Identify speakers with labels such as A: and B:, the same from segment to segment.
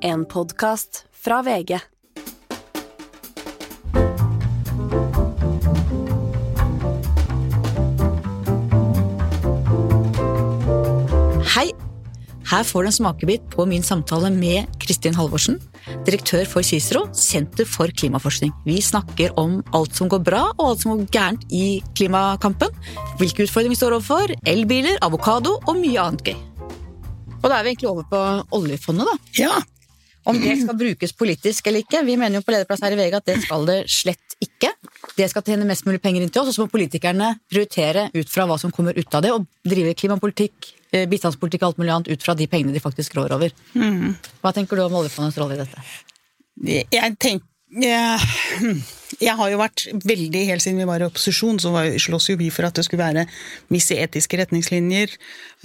A: En podkast fra VG.
B: Hei! Her får du en smakebit på min samtale med Kristin Halvorsen, direktør for Cicero, Senter for klimaforskning. Vi snakker om alt som går bra og alt som går gærent i klimakampen. Hvilke utfordringer vi står overfor, elbiler, avokado og mye annet gøy. Og da er vi egentlig over på oljefondet, da.
C: Ja.
B: Om det skal brukes politisk eller ikke. Vi mener jo på lederplass her i VG at det skal det slett ikke. Det skal tjene mest mulig penger inn til oss, og så må politikerne prioritere ut fra hva som kommer ut av det, og drive klimapolitikk, eh, bistandspolitikk og alt mulig annet ut fra de pengene de faktisk rår over. Hva tenker du om oljefondets rolle i dette?
C: Jeg tenker jeg, har jo vært veldig, Helt siden vi var i opposisjon, så slåss jo vi for at det skulle være visse etiske retningslinjer.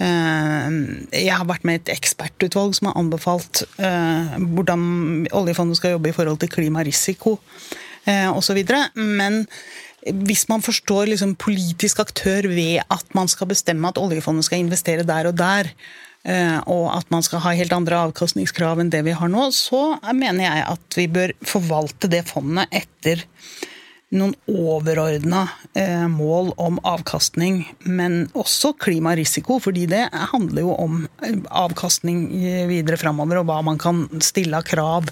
C: Eh, Jeg har vært med i et ekspertutvalg som har anbefalt eh, hvordan oljefondet skal jobbe i forhold til klimarisiko eh, osv. Men hvis man forstår liksom politisk aktør ved at man skal bestemme at oljefondet skal investere der og der, eh, og at man skal ha helt andre avkastningskrav enn det vi har nå, så mener jeg at vi bør forvalte det fondet etter noen overordna eh, mål om avkastning, men også klimarisiko, fordi det handler jo om eh, avkastning videre framover, og hva man kan stille av krav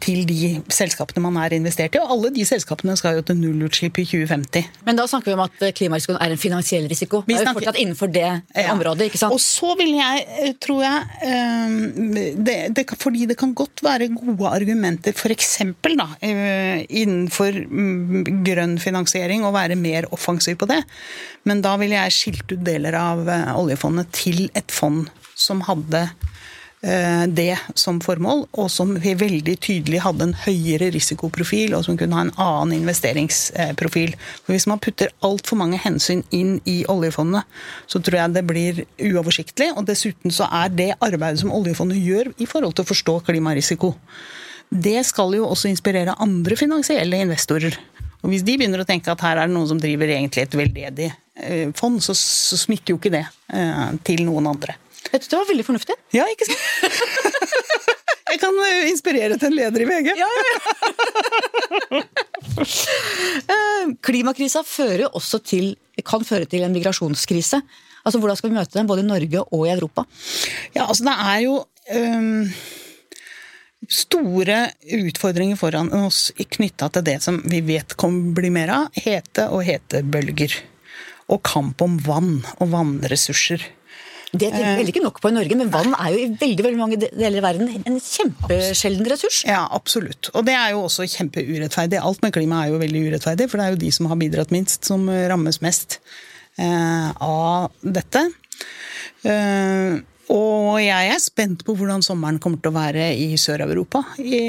C: til de selskapene man er investert i. Og alle de selskapene skal jo til nullutslipp i 2050.
B: Men da snakker vi om at eh, klimarisikoen er en finansiell risiko.
C: Vi
B: er jo fortsatt innenfor det
C: Ja.
B: området, ikke sant?
C: Og så vil jeg, eh, tror jeg eh, det, det, Fordi det kan godt være gode argumenter f.eks. innenfor mm, grønn finansiering å være mer offensiv på det. Men da ville jeg skilt ut deler av eh, oljefondet til et fond som hadde eh, det som formål, og som veldig tydelig hadde en høyere risikoprofil, og som kunne ha en annen investeringsprofil. For Hvis man putter altfor mange hensyn inn i oljefondet, så tror jeg det blir uoversiktlig. Og dessuten så er det arbeidet som oljefondet gjør i forhold til å forstå klimarisiko, det skal jo også inspirere andre finansielle investorer. Og Hvis de begynner å tenke at her er det noen som driver egentlig et veldedig eh, fond, så, så smitter jo ikke det eh, til noen andre.
B: Vet du, Det var veldig fornuftig.
C: Ja, ikke sant? Jeg kan eh, inspirere til en leder i VG.
B: Ja, Klimakrisa fører også til, kan føre til en migrasjonskrise. Altså, Hvordan skal vi møte den, både i Norge og i Europa?
C: Ja, altså det er jo um, store utfordringer foran oss knytta til det som vi vet kommer bli mer av. Hete og hetebølger. Og kamp om vann og vannressurser.
B: Det vi vel ikke nok på i Norge, men vann er jo i veldig veldig mange deler av verden en kjempesjelden ressurs.
C: Ja, absolutt. Og det er jo også kjempeurettferdig. Alt med klima er jo veldig urettferdig, for det er jo de som har bidratt minst, som rammes mest eh, av dette. Eh, og jeg er spent på hvordan sommeren kommer til å være i Sør-Europa i,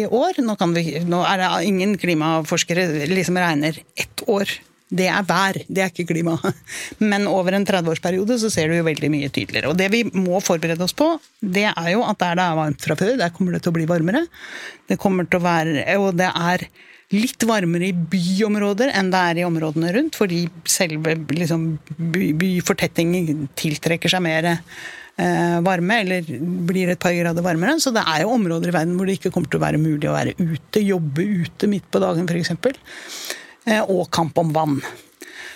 C: i år. Nå, kan vi, nå er det ingen klimaforskere liksom regner ett år. Det er vær, det er ikke klima. Men over en 30-årsperiode så ser du jo veldig mye tydeligere. Og det vi må forberede oss på, det er jo at der det er varmt fra før, der kommer det til å bli varmere. Det kommer til å være, og det er litt varmere i byområder enn det er i områdene rundt, fordi selve liksom, by, byfortetting tiltrekker seg mer eh, varme, eller blir et par grader varmere. Så det er jo områder i verden hvor det ikke kommer til å være mulig å være ute, jobbe ute midt på dagen f.eks. Eh, og kamp om vann.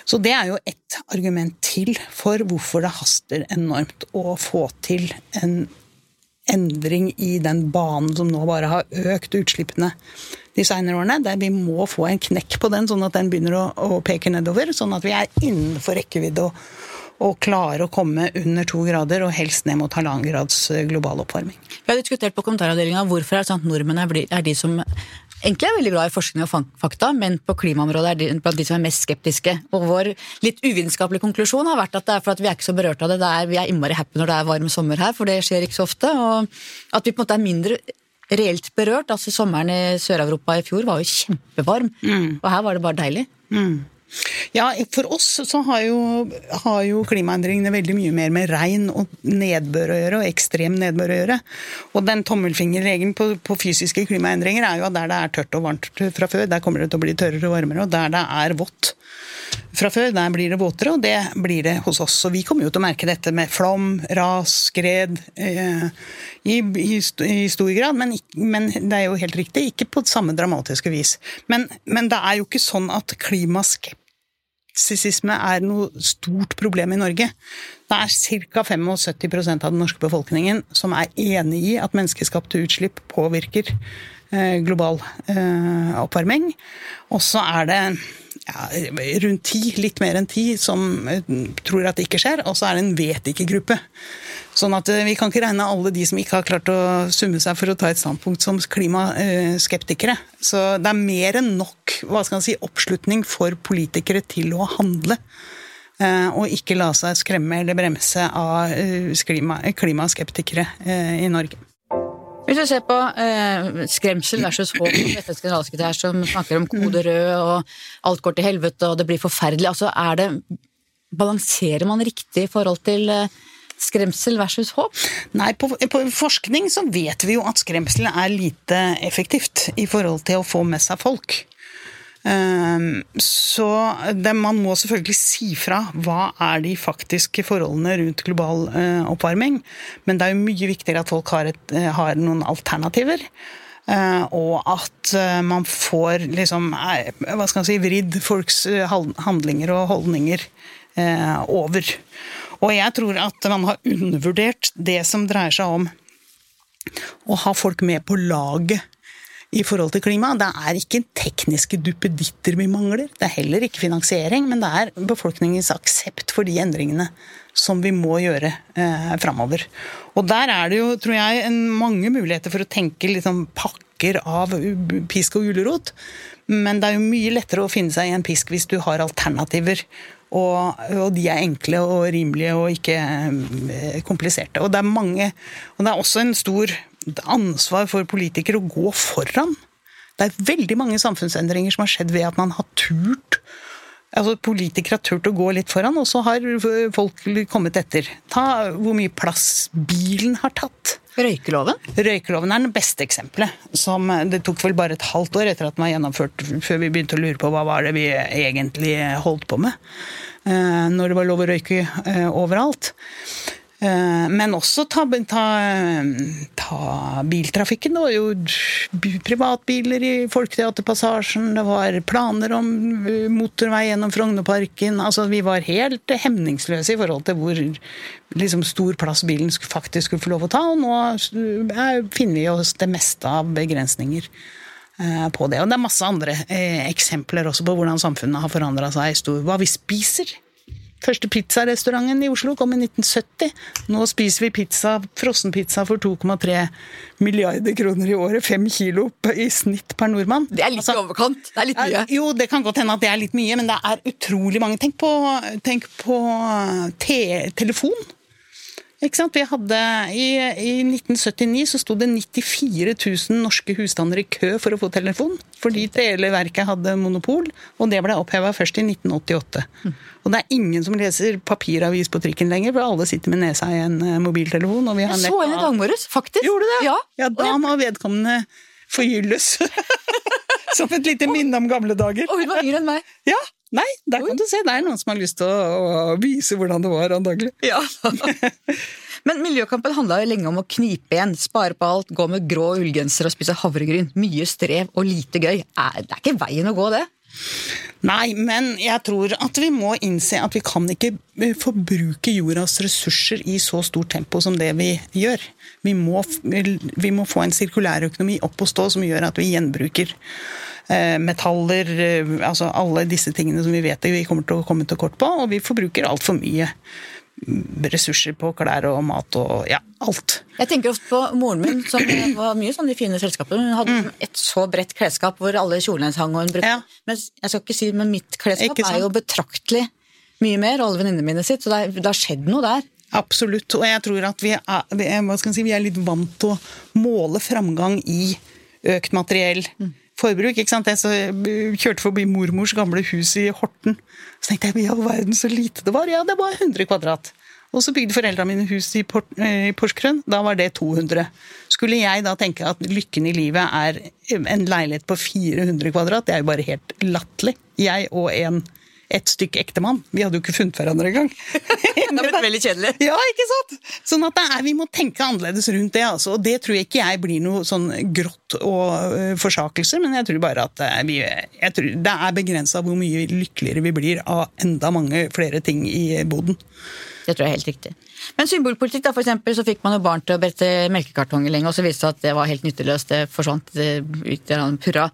C: Så det er jo ett argument til for hvorfor det haster enormt å få til en endring i den banen som nå bare har økt utslippene de senere årene. Der vi må få en knekk på den, sånn at den begynner å, å peke nedover. Sånn at vi er innenfor rekkevidde og, og klarer å komme under to grader, og helst ned mot halvannen grads global oppvarming.
B: Vi har diskutert på kommentaravdelinga hvorfor er det sånn at nordmenn er de som egentlig er veldig glad i forskning og fakta, men på klimaområdet er de blant de som er mest skeptiske. Og vår litt uvitenskapelige konklusjon har vært at det er for at vi er ikke så berørt av det. det er, vi er innmari happy når det er varm sommer her, for det skjer ikke så ofte. Og at vi på en måte er mindre reelt berørt. altså Sommeren i Sør-Europa i fjor var jo kjempevarm, og her var det bare deilig.
C: Ja, for oss så har jo, har jo klimaendringene veldig mye mer med regn og nedbør å gjøre, og ekstrem nedbør å gjøre. Og den tommelfingerregelen på, på fysiske klimaendringer er jo at der det er tørt og varmt fra før, der kommer det til å bli tørrere og varmere, og der det er vått fra før. Der blir det våtere, og det blir det hos oss. Så vi kommer jo til å merke dette med flom, ras, skred eh, i, i, i, stor grad. Men, men, det er jo helt riktig, ikke på samme dramatiske vis. Men, men det er jo ikke sånn at klimaskepsisisme er noe stort problem i Norge. Det er ca. 75% av den norske befolkningen som er enig i at menneskeskapte utslipp påvirker eh, global eh, oppvarming. Og så er det ja, rundt ti, litt mer enn ti, som eh, tror at det ikke skjer, og så er det en vet ikke-gruppe. Sånn at eh, vi kan ikke regne alle de som ikke har klart å summe seg for å ta et standpunkt som klimaskeptikere. Så det er mer enn nok hva skal man si, oppslutning for politikere til å handle. Eh, og ikke la seg skremme eller bremse av klimaskeptikere i Norge.
B: Hvis du ser på eh, skremsel versus håp, FNs generalsekretær som snakker om kode rød og alt går til helvete og det blir forferdelig, altså er det Balanserer man riktig i forhold til eh, skremsel versus håp?
C: Nei, på, på, forskning så vet vi jo at skremsel er lite effektivt i forhold til å få med seg folk. Ehm, så det, man må selvfølgelig si fra hva er de faktiske forholdene rundt global eh, oppvarming. Men det er jo mye viktigere at folk har, et, eh, har noen alternativer. Eh, og at man får liksom hva skal man si, vridd folks handlinger og holdninger over. Og jeg tror at man har undervurdert det som dreier seg om å ha folk med på laget i forhold til klima. Det er ikke tekniske duppeditter vi mangler. Det er heller ikke finansiering, men det er befolkningens aksept for de endringene som vi må gjøre eh, framover. Og der er det jo, tror jeg, en, mange muligheter for å tenke liksom pakker av pisk og gulrot. Men det er jo mye lettere å finne seg i en pisk hvis du har alternativer. Og, og, de er enkle og rimelige og ikke eh, kompliserte. Og det er mange Og det er også en stor ansvar for politikere å gå foran. Det er veldig mange samfunnsendringer som har skjedd ved at man har turt altså Politikere har turt å gå litt foran, og så har folk kommet etter. Ta hvor mye plass bilen har tatt.
B: Røykeloven?
C: Røykeloven er det beste eksempelet. Som, det tok vel bare et halvt år etter at den var gjennomført, før vi begynte å lure på hva var det vi egentlig holdt på med. Eh, når det var lov å røyke eh, overalt. Eh, men også ta, ta, ta, biltrafikken. Det var jo privatbiler i Folketeaterpassasjen, det var planer om eh, motorvei gjennom Frognerparken. Altså, vi var helt hemningsløse i forhold til hvor liksom, stor plass bilen faktisk skulle få lov å ta. Og nå eh, finner vi oss det meste av begrensninger på det. Og det er masse andre eksempler også på hvordan samfunnet har forandra seg. Hva vi spiser Første pizzarestauranten i Oslo kom i 1970. Nå spiser vi pizza, frossenpizza for 2,3 milliarder kroner i året. Fem kilo i snitt per nordmann.
B: Det er litt altså, overkant. Det er litt mye.
C: Jo, det kan godt hende at det er litt mye, men det er utrolig mange. Tenk på, tenk på te telefon. Ikke sant? Vi hadde, i, I 1979 så sto det 94 000 norske husstander i kø for å få telefon, fordi Televerket hadde monopol, og det ble oppheva først i 1988. Og det er ingen som leser papiravis på trikken lenger, for alle sitter med nesa i en eh, mobiltelefon. Og vi
B: har Jeg så en i dag morges, faktisk.
C: Gjorde du det?
B: Ja,
C: ja da må vedkommende forgylles. Som et lite minne om gamle dager.
B: Og hun var yngre enn meg.
C: Ja, Nei, der kan du se. Det er noen som har lyst til å, vise hvordan det var, antagelig.
B: Ja. Men miljøkampen handla lenge om å knipe igjen, spare på alt, gå med grå ullgenser og spise havregryn. Mye strev og lite gøy. Det er ikke veien å gå, det.
C: Nei, men jeg tror at vi må innse at vi kan ikke eh, forbruke jordas ressurser i så stort tempo som det vi gjør. Vi må, vi må få en sirkulærøkonomi opp og stå som gjør at vi gjenbruker Eh, metaller, eh, altså alle disse tingene som vi vet vi kommer til å komme til kort på. Og vi forbruker altfor mye ressurser på klær og mat og ja, alt.
B: Jeg tenker ofte på moren min, som var mye sånn i fine selskaper. Hun hadde mm. et så bredt klesskap hvor alle kjolene hang og hun brukte ja. Men jeg skal ikke si, men mitt klesskap er jo betraktelig mye mer, alle venninnene mine sitt, så det har skjedd noe der.
C: Absolutt, og jeg tror at vi er, si, vi er litt vant til å måle framgang i økt materiell. Mm forbruk. ikke sant? Jeg så kjørte forbi mormors gamle hus i Horten. Så tenkte jeg i all verden så lite det var. Ja, det var 100 kvadrat. Og så bygde foreldrene mine hus i, Port, eh, i Porsgrunn. Da var det 200. Skulle jeg da tenke at lykken i livet er en leilighet på 400 kvadrat? Det er jo bare helt latterlig. Jeg og en et stykke ektemann. Vi hadde jo ikke funnet hverandre engang.
B: Det har blitt veldig kjedelig.
C: Ja, ikke sant? Sånn at det er, Vi må tenke annerledes rundt det. altså. Og Det tror jeg ikke jeg blir noe sånn grått og uh, forsakelse, men jeg tror bare at uh, vi, jeg tror, det er begrensa hvor mye lykkeligere vi blir av enda mange flere ting i boden.
B: Det tror jeg er helt riktig. Men symbolpolitikk, da, for eksempel, så fikk man jo barn til å brette melkekartonger lenge, og så viste det seg at det var helt nytteløst. Det forsvant ut i en purra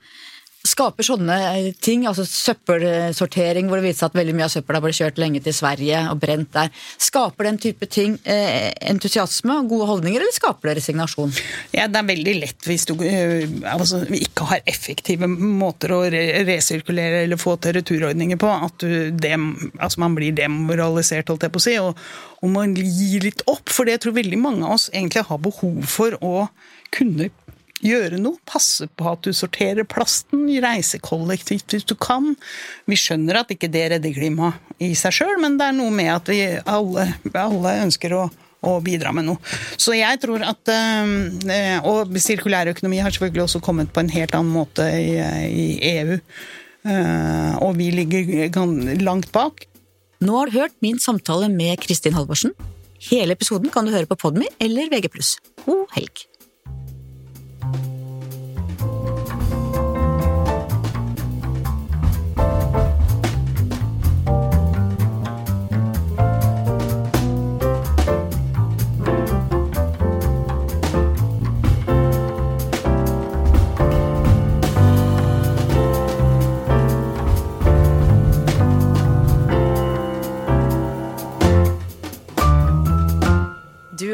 B: skaper sånne ting, altså søppelsortering hvor det viser seg at veldig mye av søpla ble kjørt lenge til Sverige og brent der. Skaper den type ting eh, entusiasme og gode holdninger, eller skaper det resignasjon?
C: Ja, Det er veldig lett hvis du eh, altså, ikke har effektive måter å re resirkulere eller få til returordninger på, at dem, altså, man blir demoralisert, holdt jeg på å si, og, og man gir litt opp. For det jeg tror veldig mange av oss egentlig har behov for å kunne gjøre noe. Passe på at du sorterer plasten, reise kollektivt hvis du kan. Vi skjønner at ikke det redder klimaet i seg sjøl, men det er noe med at vi alle, alle ønsker å og bidra med noe. Så jeg tror at eh, Og sirkulærøkonomi har selvfølgelig også kommet på en helt annen måte i, i EU. Eh, og vi ligger langt bak.
B: Nå har du hørt min samtale med Kristin Halvorsen. Hele episoden kan du høre på Podmy eller VG+. God helg.